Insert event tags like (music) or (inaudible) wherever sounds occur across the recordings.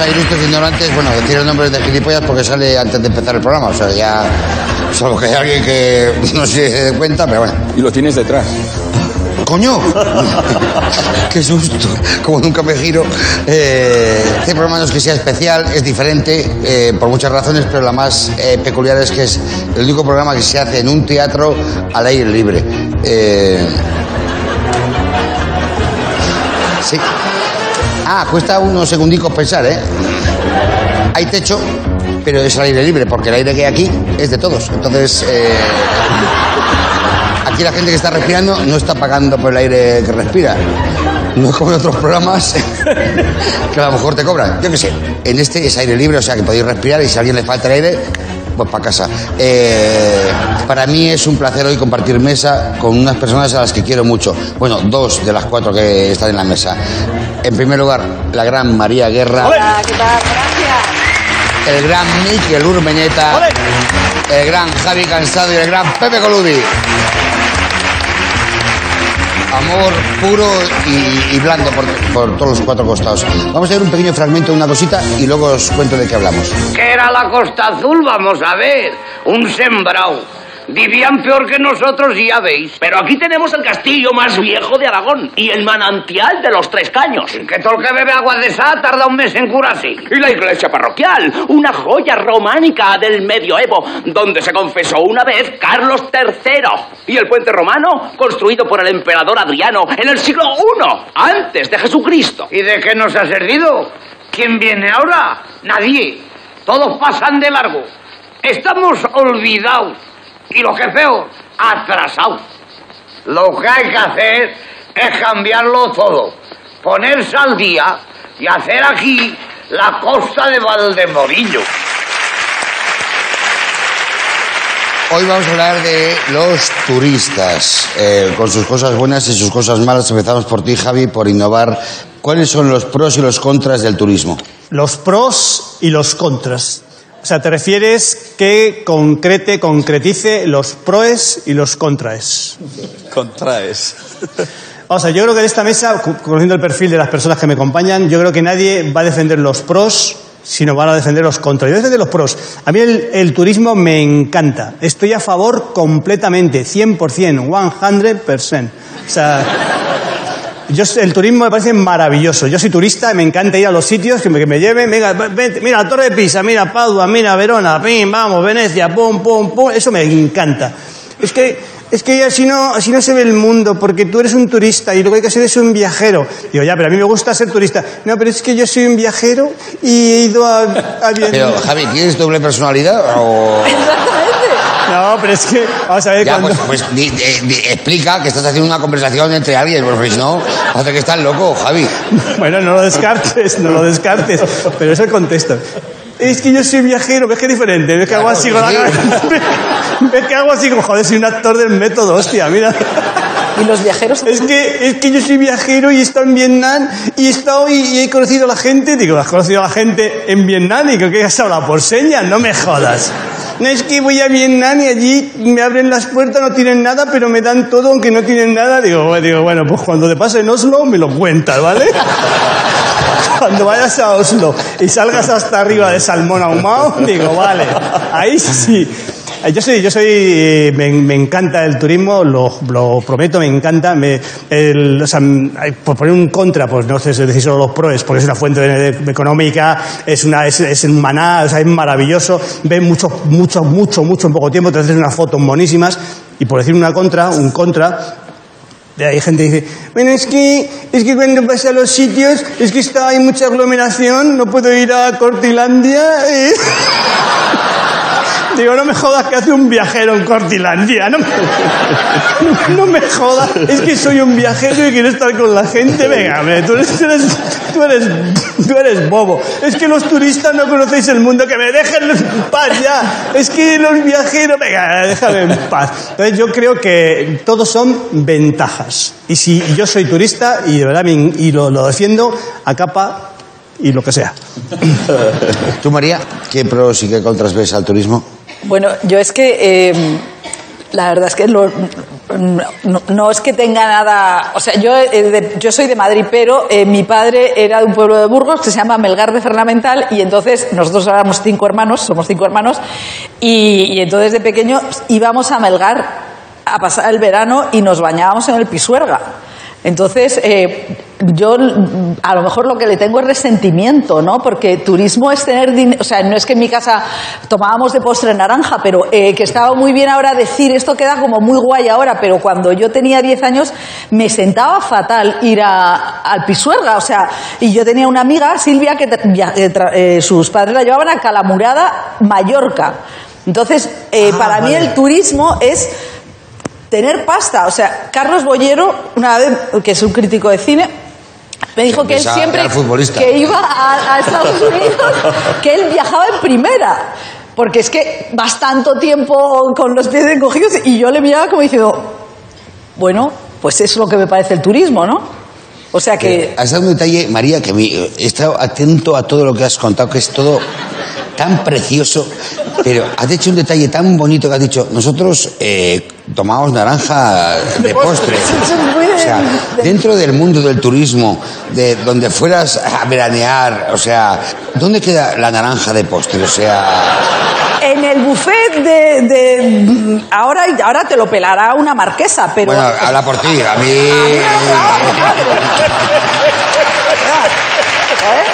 a Ilustres Ignorantes. Bueno, decir el nombre de gilipollas porque sale antes de empezar el programa, o sea, ya. Solo que hay alguien que (laughs) no se dé cuenta, pero bueno. Y lo tienes detrás. ¡Coño! (laughs) ¡Qué susto! Como nunca me giro. Eh, este programa no es que sea especial, es diferente eh, por muchas razones, pero la más eh, peculiar es que es el único programa que se hace en un teatro al aire libre. Eh, sí. Ah, cuesta unos segundicos pensar, ¿eh? Hay techo, pero es al aire libre, porque el aire que hay aquí es de todos. Entonces, eh, aquí la gente que está respirando no está pagando por el aire que respira. No es como en otros programas (laughs) que a lo mejor te cobran. Yo qué sé, en este es aire libre, o sea que podéis respirar y si a alguien le falta el aire, pues para casa. Eh, para mí es un placer hoy compartir mesa con unas personas a las que quiero mucho. Bueno, dos de las cuatro que están en la mesa. En primer lugar, la gran María Guerra. Hola, ¿qué tal? Gracias. el gran Miquel Urmeñeta, el gran Javi Cansado y el gran Pepe Coludi. Amor puro y, y blando por, por todos los cuatro costados. Vamos a ver un pequeño fragmento de una cosita y luego os cuento de qué hablamos. ¿Qué era la Costa Azul? Vamos a ver. Un sembrado. Vivían peor que nosotros, ya veis. Pero aquí tenemos el castillo más viejo de Aragón y el manantial de los tres caños. Que todo el que bebe agua de esa tarda un mes en curarse. Y la iglesia parroquial, una joya románica del medioevo, donde se confesó una vez Carlos III. Y el puente romano, construido por el emperador Adriano en el siglo I, antes de Jesucristo. ¿Y de qué nos ha servido? ¿Quién viene ahora? Nadie. Todos pasan de largo. Estamos olvidados. Y lo que es peor, atrasados. Lo que hay que hacer es cambiarlo todo. Ponerse al día y hacer aquí la costa de Valdemorillo. Hoy vamos a hablar de los turistas, eh, con sus cosas buenas y sus cosas malas. Empezamos por ti, Javi, por innovar. ¿Cuáles son los pros y los contras del turismo? Los pros y los contras. O sea, te refieres que concrete, concretice los proes y los contras. Contraes. O sea, yo creo que de esta mesa, conociendo el perfil de las personas que me acompañan, yo creo que nadie va a defender los pros, sino van a defender los contras. Yo defender los pros. A mí el, el turismo me encanta. Estoy a favor completamente, 100%, 100%. O sea, yo, el turismo me parece maravilloso. Yo soy turista, me encanta ir a los sitios, que me, que me lleven. Venga, vente, mira, Torre de Pisa, mira, Padua, mira, Verona, pim, vamos, Venecia, pum, pum, pum. Eso me encanta. Es que, es que así no, así no se ve el mundo, porque tú eres un turista y lo que hay que ser es un viajero. Digo, ya, pero a mí me gusta ser turista. No, pero es que yo soy un viajero y he ido a... a Pero, Javi, ¿tienes doble personalidad o...? (laughs) No, pero es que, vamos a ver, Ya, cuando... pues, pues di- di- di- explica que estás haciendo una conversación entre alguien, porque si no, hace que estás loco, Javi. (laughs) Bueno, no lo descartes, no lo descartes, pero es el contexto. Es que yo soy viajero, ves que es diferente, ves que hago así con la cabeza, (laughs) ves que hago así como, joder, soy un actor del método, hostia, mira. ¿Y los viajeros? Es que, es que yo soy viajero y he estado en Vietnam y he estado y, y he conocido a la gente. Digo, ¿has conocido a la gente en Vietnam? Y creo que has hablado por señas, no me jodas. No es que voy a Vietnam y allí me abren las puertas, no tienen nada, pero me dan todo aunque no tienen nada. Digo, digo, bueno pues cuando te pase en Oslo me lo cuentas, ¿vale? (laughs) Cuando vayas a Oslo y salgas hasta arriba de salmón ahumado, (laughs) digo, vale, ahí sí. Eh, Yo soy, yo soy, me, encanta el turismo, lo, prometo, me encanta. Hay- por poner un contra, pues no sé si decir solo los pros, porque es una fuente económica, es una, es, es un maná, o sea, es maravilloso. Ves mucho, mucho, mucho, mucho en poco tiempo, te haces unas fotos monísimas. Y por decir una contra, un contra, ahí gente que dice, bueno, es que, es que cuando vas a los sitios, es que está, hay mucha aglomeración, no puedo ir a Cortilandia. eh". (laughs) (laughs) Digo, no me jodas que hace un viajero en Cortilandia, no me, no, me jodas, es que soy un viajero y quiero estar con la gente, venga, tú eres, tú eres, tú eres, bobo. Es que los turistas no conocéis el mundo, que me dejen en paz ya. Es que los viajeros, venga, déjame en paz. Entonces yo creo que todos son ventajas. Y si yo soy turista y de verdad y lo, lo defiendo a capa y lo que sea. Tú, María, ¿qué pros y qué contras ves al turismo? Bueno, yo es que eh, la verdad es que lo- No, es que tenga nada. O sea, yo, eh, de- yo soy de Madrid, pero eh, mi padre era de un pueblo de Burgos que se llama Melgar de Fernamental y entonces nosotros éramos cinco hermanos, somos cinco hermanos, y, y entonces de pequeño íbamos a Melgar a pasar el verano y nos bañábamos en el Pisuerga. Entonces, eh, yo a lo mejor lo que le tengo es resentimiento, ¿no? Porque turismo es tener dinero. O sea, no es que en mi casa tomábamos de postre naranja, pero eh, que estaba muy bien ahora decir esto queda como muy guay ahora, pero cuando yo tenía 10 años me sentaba fatal ir a- al Pisuerga. O sea, y yo tenía una amiga, Silvia, que eh, eh, sus padres la llevaban a Calamurada, Mallorca. Entonces, eh, Ah, para mí vale. el turismo es tener pasta. O sea, Carlos Bollero, una vez, que es un crítico de cine, me dijo que él siempre que iba a, a Estados (laughs) Unidos, que él viajaba en primera. Porque es que vas tanto tiempo con los pies encogidos y yo le miraba como diciendo, bueno, pues es lo que me parece el turismo, ¿no? O sea que... Has dado un detalle, María, que me- he estado atento a todo lo que has contado, que es todo tan precioso, pero has hecho un detalle tan bonito que has dicho, nosotros eh, tomamos naranja de postre. (laughs) O sea, de- dentro del mundo del turismo, de donde fueras a veranear, o sea, ¿dónde queda la naranja de postre? O sea, En el buffet de... de- ahora, ahora te lo pelará una marquesa, pero... bueno, habla por ti, a mí... (laughs) (laughs) ¿Eh?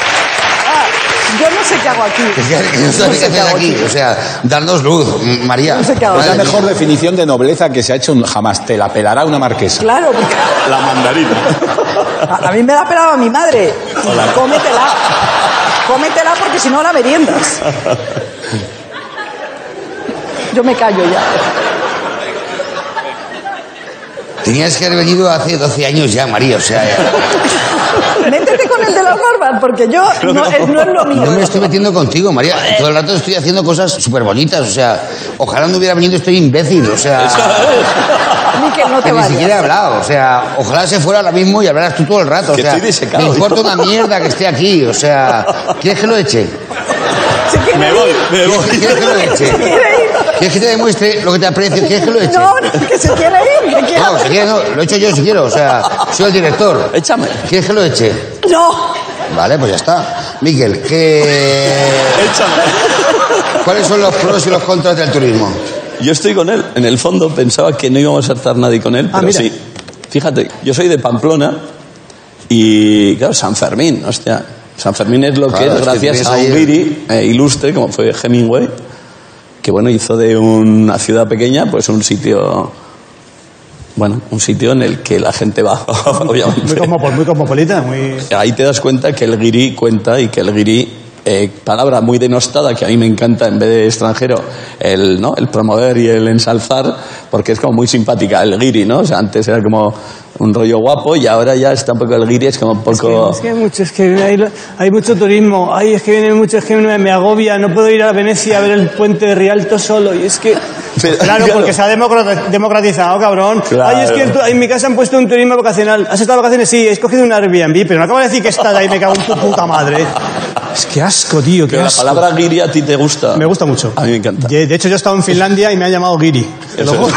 Yo no sé qué hago aquí. ¿Qué, qué- qué- No sé qué hago aquí? aquí. O sea, darnos luz, María. No sé qué hago. Es la mía. mejor definición de nobleza que se ha hecho jamás. Te la pelará una marquesa. Claro, porque La mandarina. a, a mí me la pelaba mi madre. Cómetela. Cómetela porque si no la meriendas. Yo me callo ya. Tenías que haber venido hace 12 años ya, María, o sea... ya- (laughs) Métete con el de las barbas, porque yo (laughs) no, es, no es lo mío. No me estoy metiendo contigo, María. Todo el rato estoy haciendo cosas súper bonitas. O sea, ojalá no hubiera venido estoy imbécil. O sea, (laughs) no que te ni vayas. siquiera he hablado. O sea, ojalá se fuera ahora mismo y hablaras tú todo el rato. O Que sea, me importa yo. una mierda que esté aquí. O sea, ¿quieres que lo eche? ¿Se quiere Me voy, me ¿Quieres, voy. quieres que lo eche? (laughs) ¿Quieres que te demuestre lo que te aprecio? ¿Quieres que lo eche? No, no, que se quiere ir. Que quiere... No, si quieres, no, lo echo yo si quiero. O sea, soy el director. Échame. ¿Quieres que lo eche? No. Vale, pues ya está. Miquel, ¿qué... Échame. ¿cuáles son los pros y los contras del turismo? Yo estoy con él. En el fondo pensaba que no íbamos a estar nadie con él, Ah, pero mira. sí. Fíjate, yo soy de Pamplona y, claro, San Fermín, hostia. San Fermín es lo Claro, que es gracias a un el- guiri eh, ilustre como fue Hemingway, que bueno, hizo de una ciudad pequeña pues un sitio, bueno, un sitio en el que la gente va, (laughs) obviamente. Muy, cosmopo- muy cosmopolita, muy... Ahí te das cuenta que el guiri cuenta y que el guiri, eh, palabra muy denostada que a mí me encanta en vez de extranjero, el, ¿no? el promover y el ensalzar, porque es como muy simpática, el guiri, ¿no? O sea, antes era como un rollo guapo y ahora ya está un poco el guiri, es como un poco... Es que, es que hay mucho, es que hay, hay mucho turismo. Ay, es que viene mucho, es que me, me agobia. No puedo ir a Venecia a ver el puente de Rialto solo. Y es que. (laughs) Pero, claro, claro. porque se ha democrati- democratizado, cabrón. Claro. Ay, es que en mi casa han puesto un turismo vacacional. ¿Has estado de vacaciones? Sí, he escogido un Airbnb, pero no acabo de decir que estás ahí, me cago en tu puta madre. Es que asco, tío, qué Pero la asco. palabra guiri a ti te gusta. Me gusta mucho. A mí me encanta. De hecho, yo he estado en Finlandia y me han llamado Giri. Eso juro.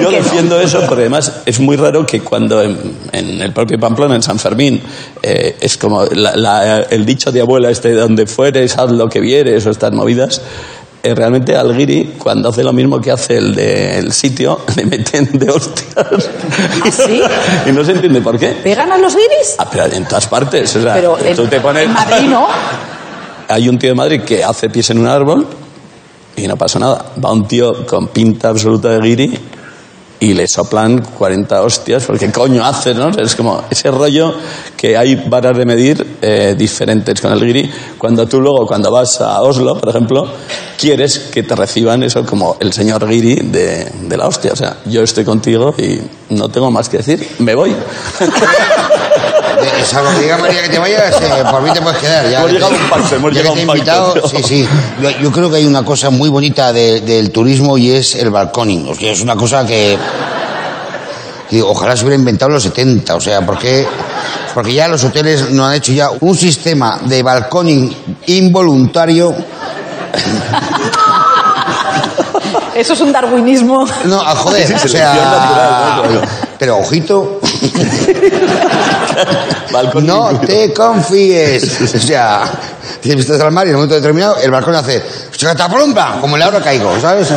Yo defiendo eso porque además es muy raro que cuando en, en el propio Pamplona, en San Fermín, eh, es como la- la- el dicho de abuela este, donde fueres, haz lo que vieres o estas movidas, realmente al guiri, cuando hace lo mismo que hace el del sitio, (laughs) le meten de hostias. ¿Ah, sí? (laughs) y no se entiende por qué. ¿Pegan a los guiris? Ah, pero en todas partes. O sea, Pero en, tú te pones... en Madrid no. (laughs) Hay un tío de Madrid que hace pies en un árbol y no pasa nada. Va un tío con pinta absoluta de guiri y le soplan 40 hostias, porque coño haces, ¿no? Es como ese rollo que hay varas de medir eh, diferentes con el guiri. Cuando tú luego, cuando vas a Oslo, por ejemplo, quieres que te reciban eso como el señor guiri de, de la hostia. O sea, yo estoy contigo y no tengo más que decir, me voy. (laughs) Salvo que diga María que te vayas, eh, por mí te puedes quedar. Ya Hemos que llegado te- un pacto, hemos llegado un invitado, pacto, sí, sí. Yo, yo creo que hay una cosa muy bonita de- del turismo y es el balconing. O sea, es una cosa que, que ojalá se hubiera inventado en los 70. O sea, porque, porque ya los hoteles no han hecho ya un sistema de balconing involuntario. Eso es un darwinismo. No, a joder, Sí, o sea. selección natural, ¿no? Pero ojito, Balcón no te confíes. O sea, tienes vistas al mar y en un momento determinado el balcón hace ¡Chataplumpa! Como en la hora caigo, ¿sabes?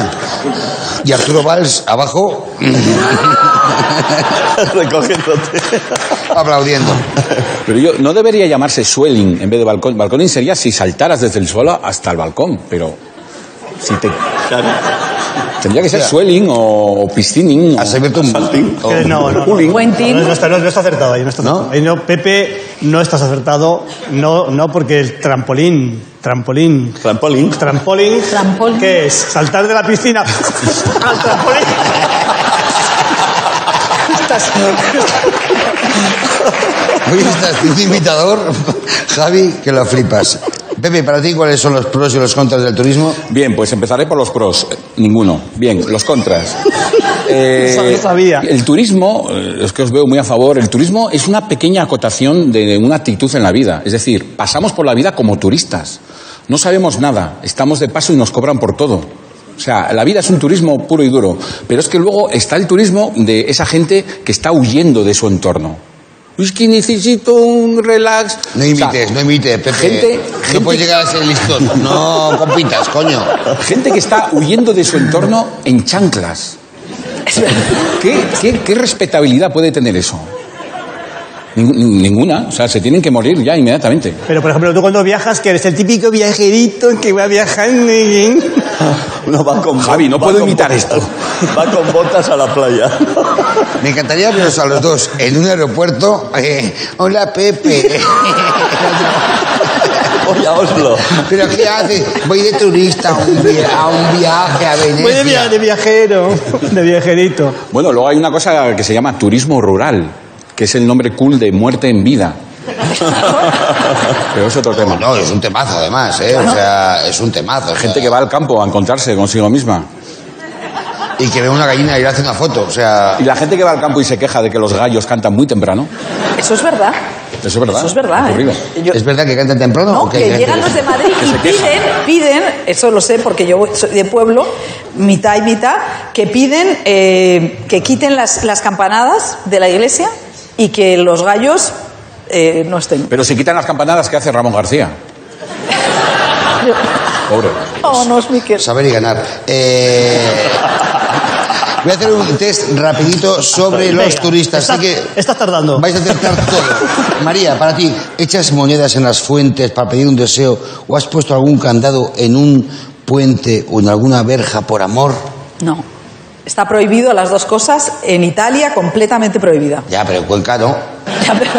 Y Arturo Valls abajo (laughs) Recogiéndote. aplaudiendo. Pero yo, no debería llamarse swelling en vez de balcón. Balconing sería si saltaras desde el suelo hasta el balcón, pero si te... Tendría que ser swelling o piscining. o- Has abierto un. o- Que no, no, no. Cooling. Quentin. No, no está, no, no está acertado ahí, no está ¿No? acertado. Ahí no, Pepe, no estás acertado. No, no, porque el trampolín, trampolín, Trampolín. trampolín, Trampolín. ¿qué es? Saltar de la piscina (laughs) al trampolín. Hoy estás un imitador, Javi, que lo flipas. Pepe, para ti, ¿cuáles son los pros y los contras del turismo? Bien, pues empezaré por los pros. Eh, Ninguno. Bien, los contras. (laughs) Eh, Eso no sabía. El turismo, eh, es que os veo muy a favor, el turismo es una pequeña acotación de una actitud en la vida. Es decir, pasamos por la vida como turistas. No sabemos nada, estamos de paso y nos cobran por todo. O sea, la vida es un turismo puro y duro. Pero es que luego está el turismo de esa gente que está huyendo de su entorno. Es que necesito un relax. No O sea, imites, no imites, Pepe. gente- no gente- puedes llegar a ser listón. No compitas, coño. Gente que está huyendo de su entorno en chanclas. ¿Qué, qué, qué respetabilidad puede tener eso? Ning- ninguna. O sea, se tienen que morir ya inmediatamente. Pero, por ejemplo, tú cuando viajas, que eres el típico viajerito que va viajando. y- (laughs) No va con Javi, no puedo imitar botas. esto. Va con botas a la playa. Me encantaría veros a los dos en un aeropuerto. eh, Hola, Pepe. Voy a Oslo. ¿Pero qué haces? Voy de turista a un, via- a un viaje a Venecia. Voy de, via- de viajero, de viajerito. Bueno, luego hay una cosa que se llama turismo rural, que es el nombre cool de muerte en vida. (laughs) Pero es otro tema. No, es un temazo además, ¿eh? O sea, es un temazo. o sea, Gente que va al campo a encontrarse consigo misma. Y que ve una gallina y le hace una foto. O sea, Y la gente que va al campo y se queja de que los gallos cantan muy temprano. Eso es verdad. Eso es verdad. Eso es verdad. ¿eh? Yo- ¿es verdad que cantan temprano? No, o que llegan los de Madrid y piden, piden, eso lo sé porque yo soy de pueblo, mitad y mitad, que piden eh, que quiten las, las campanadas de la iglesia y que los gallos eh, no estén. Pero si quitan las campanadas, ¿qué hace Ramón García? (laughs) Pobre. Oh, no es Miquel. Saber y ganar. Eh, voy a hacer un test rapidito sobre los turistas. está- Así que estás tardando. vais a acertar todo. María, para ti, ¿echas monedas en las fuentes para pedir un deseo o has puesto algún candado en un puente o en alguna verja por amor? No. Está prohibido las dos cosas. En Italia, completamente prohibida. Ya, pero en Cuenca no. (laughs) Ya, pero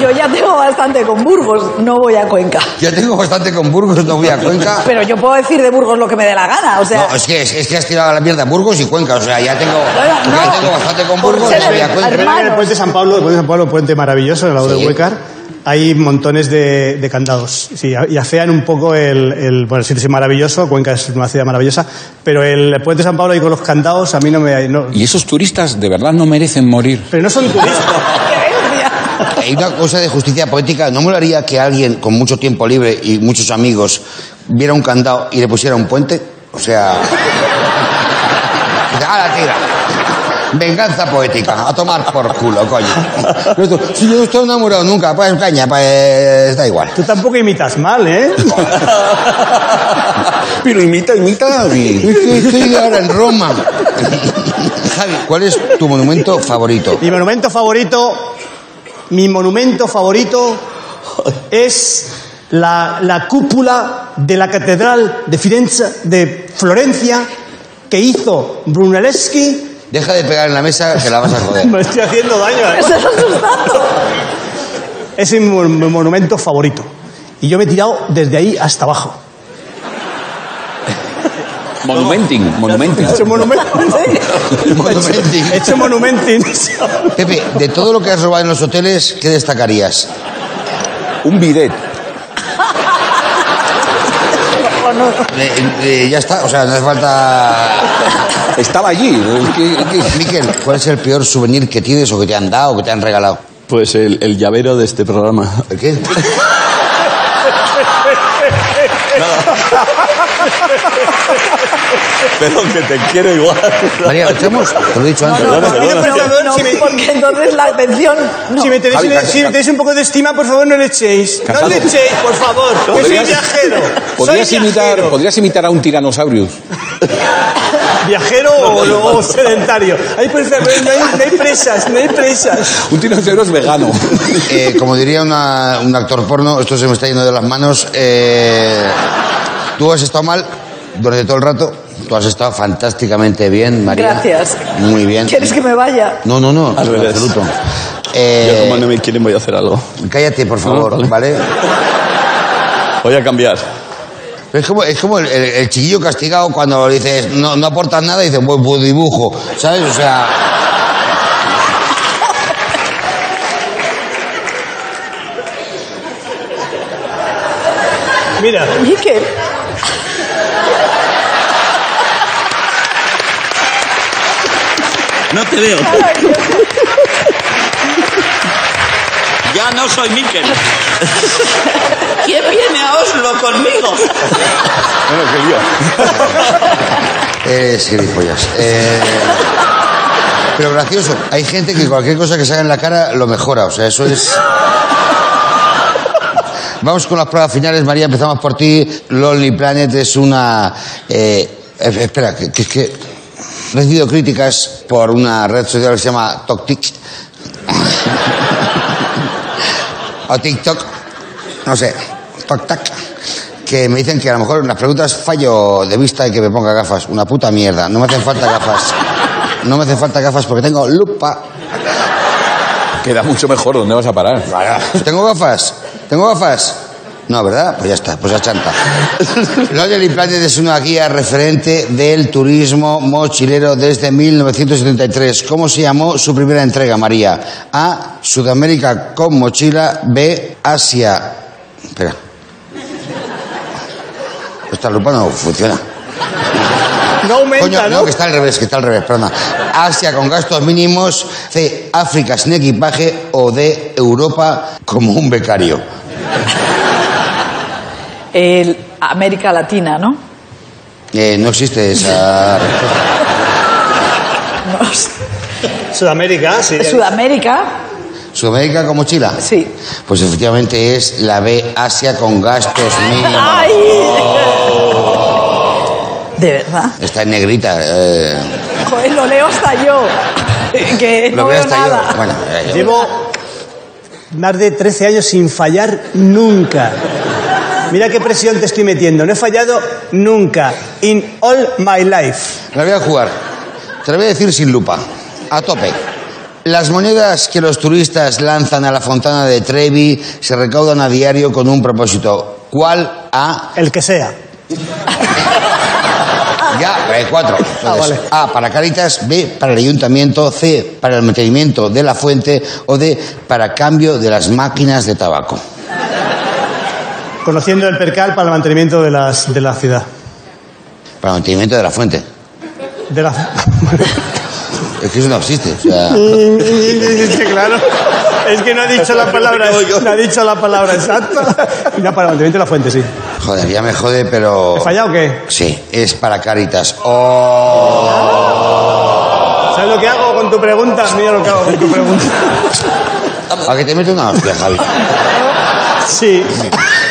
yo ya tengo bastante con Burgos, no voy a Cuenca. Ya tengo bastante con Burgos, no voy a Cuenca. (laughs) Pero yo puedo decir de Burgos lo que me dé la gana, o sea... No, es que, es que has tirado a la mierda Burgos y Cuenca. O sea, ya tengo, no. ya tengo bastante con Burgos y no voy a Cuenca. Es el puente San Pablo, el puente San Pablo, puente maravilloso, el lado Sí. de Huecar, hay montones de, de candados. Sí, y afean un poco el, el- Bueno, el sitio es maravilloso, Cuenca es una ciudad maravillosa, pero el puente San Pablo ahí con los candados a mí no me... no- Y esos turistas de verdad no merecen morir. pero no son turistas. (laughs) Hay una cosa de justicia poética. ¿No molaría que alguien con mucho tiempo libre y muchos amigos viera un candado y le pusiera un puente? O sea. (laughs) ¡Ah, tira! Venganza poética, a tomar por culo, coño. Si yo no estoy enamorado nunca, pues caña, pues da igual. Tú tampoco imitas mal, ¿eh? (laughs) Pero imita, imita. (laughs) Estoy, estoy ahora en Roma. Javi, ¿cuál es tu monumento favorito? Mi monumento favorito, mi monumento favorito es la, la cúpula de la Catedral de Firenze, de Florencia, que hizo Brunelleschi. Deja de pegar en la mesa que la vas a joder. (laughs) Me estoy haciendo daño. ¿eh? Estás asustando. Es mi, mon- mi monumento favorito. Y yo me he tirado desde ahí hasta abajo. Monumenting, monumenting. He hecho monumento. (laughs) Monumenting. He hecho monumenting. Pepe, de todo lo que has robado en los hoteles, ¿qué destacarías? Un bidet. Eh, eh, ya está, o sea, no hace falta. Estaba allí. ¿Qué- qué- Miquel, ¿cuál es el peor souvenir que tienes o que te han dado o que te han regalado? Pues el, el llavero de este programa. ¿El qué? Pero que te quiero igual. María, ¿lo echamos? Te lo he dicho antes. No, Perdona, no, perdona. no, no, no, Si me- porque entonces la atención... no. Si me tenéis, Javi, si Javi, me tenéis un poco de estima, por favor, no le echéis. No le echéis, por favor. Yo soy ¿Podrías- viajero. ¿Podrías soy imitar, viajero. ¿Podrías imitar a un tiranosaurius? (laughs) ¿Viajero o, o sedentario? Favor, no hay, no hay presas, no hay presas. Un tiranosaurio es vegano. Eh, como diría una- un actor porno, esto se me está yendo de las manos. eh, tú has estado mal durante todo el rato. Tú has estado fantásticamente bien, María. Gracias. Muy bien. ¿Quieres que me vaya? No, no, no, Al revés. absoluto. Yo Eh, como no me quieren voy a hacer algo. cállate, por favor, Ah, ¿vale? Voy a cambiar. Es como, es como el, el- el chiquillo castigado cuando le dices no, no aportas nada y dices, pues, pues dibujo, ¿sabes? O sea. Mira, Miquel, No te veo. Ya no soy Miquel. (laughs) ¿Quién viene a Oslo conmigo? Bueno, que yo. Eres gilipollas. Eh, pero gracioso. Hay gente que cualquier cosa que se haga en la cara lo mejora. O sea, eso es. Vamos con las pruebas finales. María, empezamos por ti. Lonely Planet es una. eh, eh, espera, que, que es que. He recibido críticas por una red social que se llama TokTik. (laughs) o TikTok. No sé. TokTak. Que me dicen que a lo mejor en las preguntas fallo de vista y que me ponga gafas. Una puta mierda. No me hacen falta gafas. No me hacen falta gafas porque tengo lupa. Queda mucho mejor. ¿Dónde vas a parar? ¿Tengo gafas? ¿Tengo gafas? No, ¿verdad? Pues ya está, pues ya chanta. Lonely Planet es una guía referente del turismo mochilero desde 1973. ¿Cómo se llamó su primera entrega, María? A. Sudamérica con mochila. B. Asia. Espera. Esta lupa no funciona. no aumenta, Coño, ¿no? no, que está al revés, que está al revés, perdona. Asia con gastos mínimos, C, África sin equipaje o D, Europa como un becario. el América Latina, ¿no? Eh, no existe esa... (laughs) No. Sudamérica, sí. Sudamérica, ¿Sudamérica con mochila? sí. Pues efectivamente es la B, Asia con gastos mínimos. ¡Ay! De verdad. Está en negrita. eh, Joder, lo leo hasta yo. Que lo no veo veo hasta nada. yo. Bueno, eh, yo- Llevo más de 13 años sin fallar nunca. Mira qué presión te estoy metiendo. No he fallado nunca. In all my life. La voy a jugar. Te la voy a decir sin lupa. A tope. Las monedas que los turistas lanzan a la fontana de Trevi se recaudan a diario con un propósito. ¿Cuál? A. El que sea. (laughs) Ya, hay cuatro. Entonces, Ah, vale. A para Caritas, B para el ayuntamiento, C para el mantenimiento de la fuente o D para cambio de las máquinas de tabaco. Conociendo el percal para el mantenimiento de, las, de la ciudad. Para el mantenimiento de la fuente. De la... (laughs) Es que eso no existe. O sea, (laughs) es que claro. Es que no ha dicho la palabra. No ha dicho la palabra exacta. No, para el la fuente, sí. joder, ya me jode, pero. ¿He fallado o qué? Sí, es para Caritas. Oh. ¿Sabes lo que hago con tu pregunta? Mira lo que hago con tu pregunta. ¿A que te mete una hostia, Javi? Sí.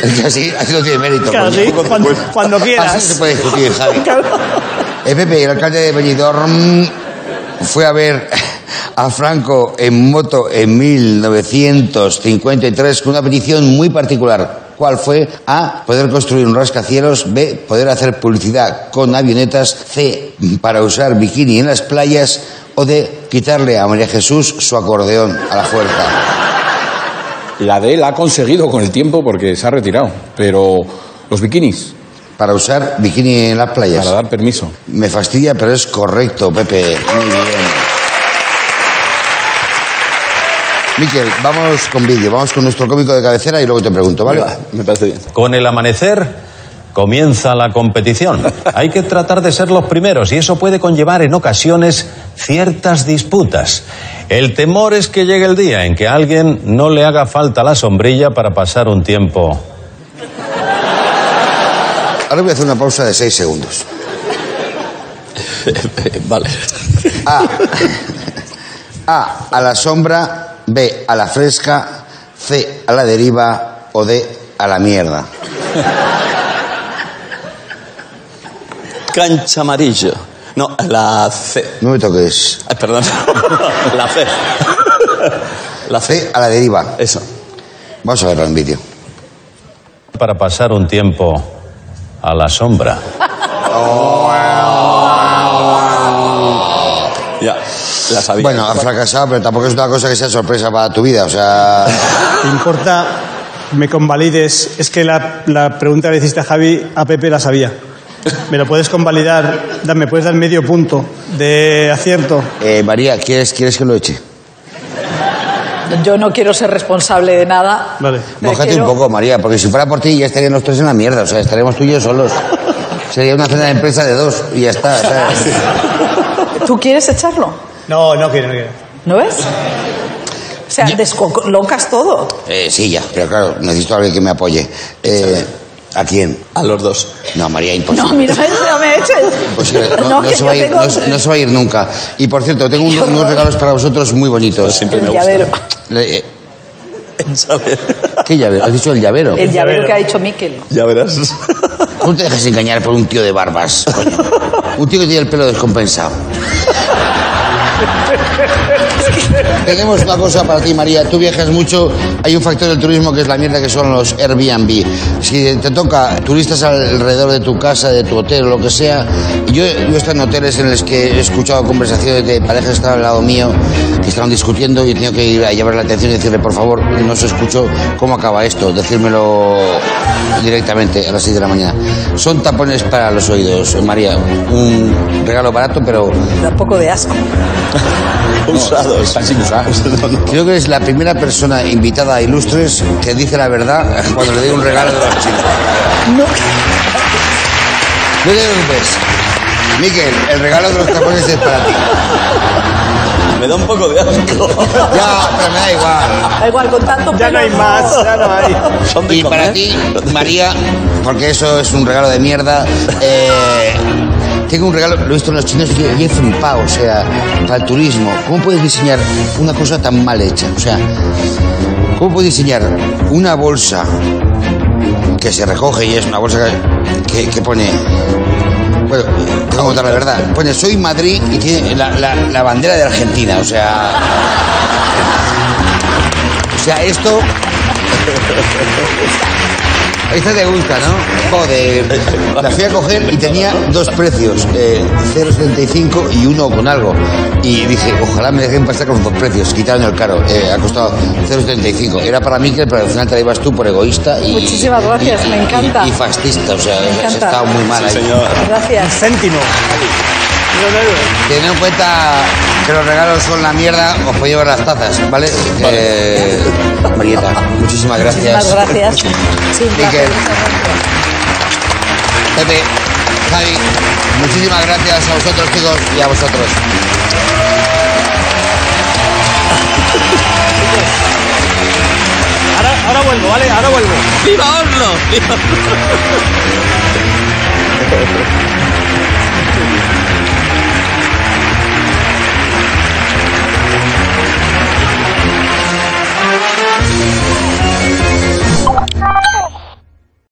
Es que así, así no tiene mérito. Claro, sí. Cuando, cuando Así se quieras. puede discutir, Javi. Eh, Pepe, el alcalde de Benidorm fue a ver a Franco en moto en 1953 con una petición muy particular. ¿Cuál fue? A. Poder construir un rascacielos. B. Poder hacer publicidad con avionetas. C. Para usar bikini en las playas. O D. Quitarle a María Jesús su acordeón a la fuerza. La D la ha conseguido con el tiempo porque se ha retirado. Pero los bikinis, Para usar bikini en las playas. para dar permiso. Me fastidia, pero es correcto, Pepe. Muy bien. Miquel, vamos con vídeo, vamos con nuestro cómico de cabecera y luego te pregunto, ¿vale? Me parece bien. Con el amanecer comienza la competición. (laughs) Hay que tratar de ser los primeros y eso puede conllevar en ocasiones ciertas disputas. El temor es que llegue el día en que a alguien no le haga falta la sombrilla para pasar un tiempo Ahora voy a hacer una pausa de seis segundos. (laughs) vale. A. A. A la sombra. B. A la fresca. C. A la deriva. O D. A la mierda. Cancha amarillo. No, la C. No me toques. Ay, perdón. (laughs) la C. La C. C. A la deriva. Eso. Vamos a verlo en vídeo. Para pasar un tiempo a la sombra. Ya. La sabía. Bueno, ha fracasado, pero tampoco es una cosa que sea sorpresa para tu vida. O sea, ¿Te importa me convalides? Es que la, la pregunta que le hiciste a Javi, a Pepe la sabía. ¿Me lo puedes convalidar? Da- ¿Me puedes dar medio punto de acierto? eh, María, ¿quieres, ¿quieres que lo eche? Yo no quiero ser responsable de nada. Vale. Quiero- un poco, María, porque si fuera por ti ya estarían los tres en la mierda. O sea, estaríamos tú y yo solos. Sería una cena de empresa de dos y ya está. ¿sabes? (laughs) ¿Tú quieres echarlo? No, no quiero, no quiero. ¿No ves? O sea, descolocas todo. Eh, sí, ya, pero claro, necesito a alguien que me apoye. Eh, ¿A quién? A los dos. No, María, imposible. No, mira, no me eches. Imposible. No, No, no se va ir, tengo- no, no se va a ir nunca. Y por cierto, tengo un- unos regalos para vosotros muy bonitos. Siempre me El gusta. Le- eh, ¿Sabes? ¿Qué llavero? ¿Has dicho el llavero? El llavero que ha dicho Miquel. Ya verás. No te dejes engañar por un tío de barbas, coño. Un tío que tiene el pelo descompensado. (laughs) Tenemos una cosa para ti, María. Tú viajas mucho. Hay un factor del turismo que es la mierda que son los Airbnb. Si te toca turistas alrededor de tu casa, de tu hotel, lo que sea. Yo, yo he estado en hoteles en los que he escuchado conversaciones de parejas que estaban al lado mío, que estaban discutiendo y he tenido que ir a llevar la atención y decirle, por favor, no se escuchó cómo acaba esto. Decírmelo directamente a las 6 de la mañana. Son tapones para los oídos, María. Un regalo barato, pero Da un poco de asco. (laughs) (laughs) Usados. Están sin usar. (laughs) Creo que es la primera persona invitada a Ilustres que dice la verdad cuando le doy un regalo de los chinos. No. No te preocupes. Miquel, el regalo de los tapones es para ti. Me da un poco de asco. (laughs) Ya, pero me da igual. Da igual, con tanto Ya no hay más, ya no hay. Son de Y para ti, María, porque eso es un regalo de mierda, eh, tengo un regalo, lo he visto en los chinos y he flipado, o sea, para el turismo. ¿Cómo puedes diseñar una cosa tan mal hecha? O sea, ¿cómo puedes diseñar una bolsa que se recoge y es una bolsa que, pone... Bueno, tengo que contar la verdad. Pone Soy Madrid y tiene la bandera de Argentina, o sea... O sea, esto... (laughs) Esta te gusta, ¿no? Joder. La fui a coger y tenía dos precios, eh, 0,75 y uno con algo. Y dije, ojalá me dejen pasar con los dos precios. Quitaron el caro, eh, ha costado 0,75. Era para mí que pero al final te la ibas tú por egoísta y... Muchísimas gracias, y- me encanta. Y, fascista, o sea, encanta. estado muy mal ahí. Señor. Gracias. Céntimo. Teniendo en cuenta que los regalos son la mierda, os puedo llevar las tazas, ¿vale? Eh, Marieta, muchísimas gracias. Muchísimas gracias. (laughs) Sí, Miquel. Pepe, Javi, muchísimas gracias a vosotros chicos y a vosotros. Ahora, ahora vuelvo, ¿vale? Ahora vuelvo. ¡Viva Oslo! ¡Viva! (laughs)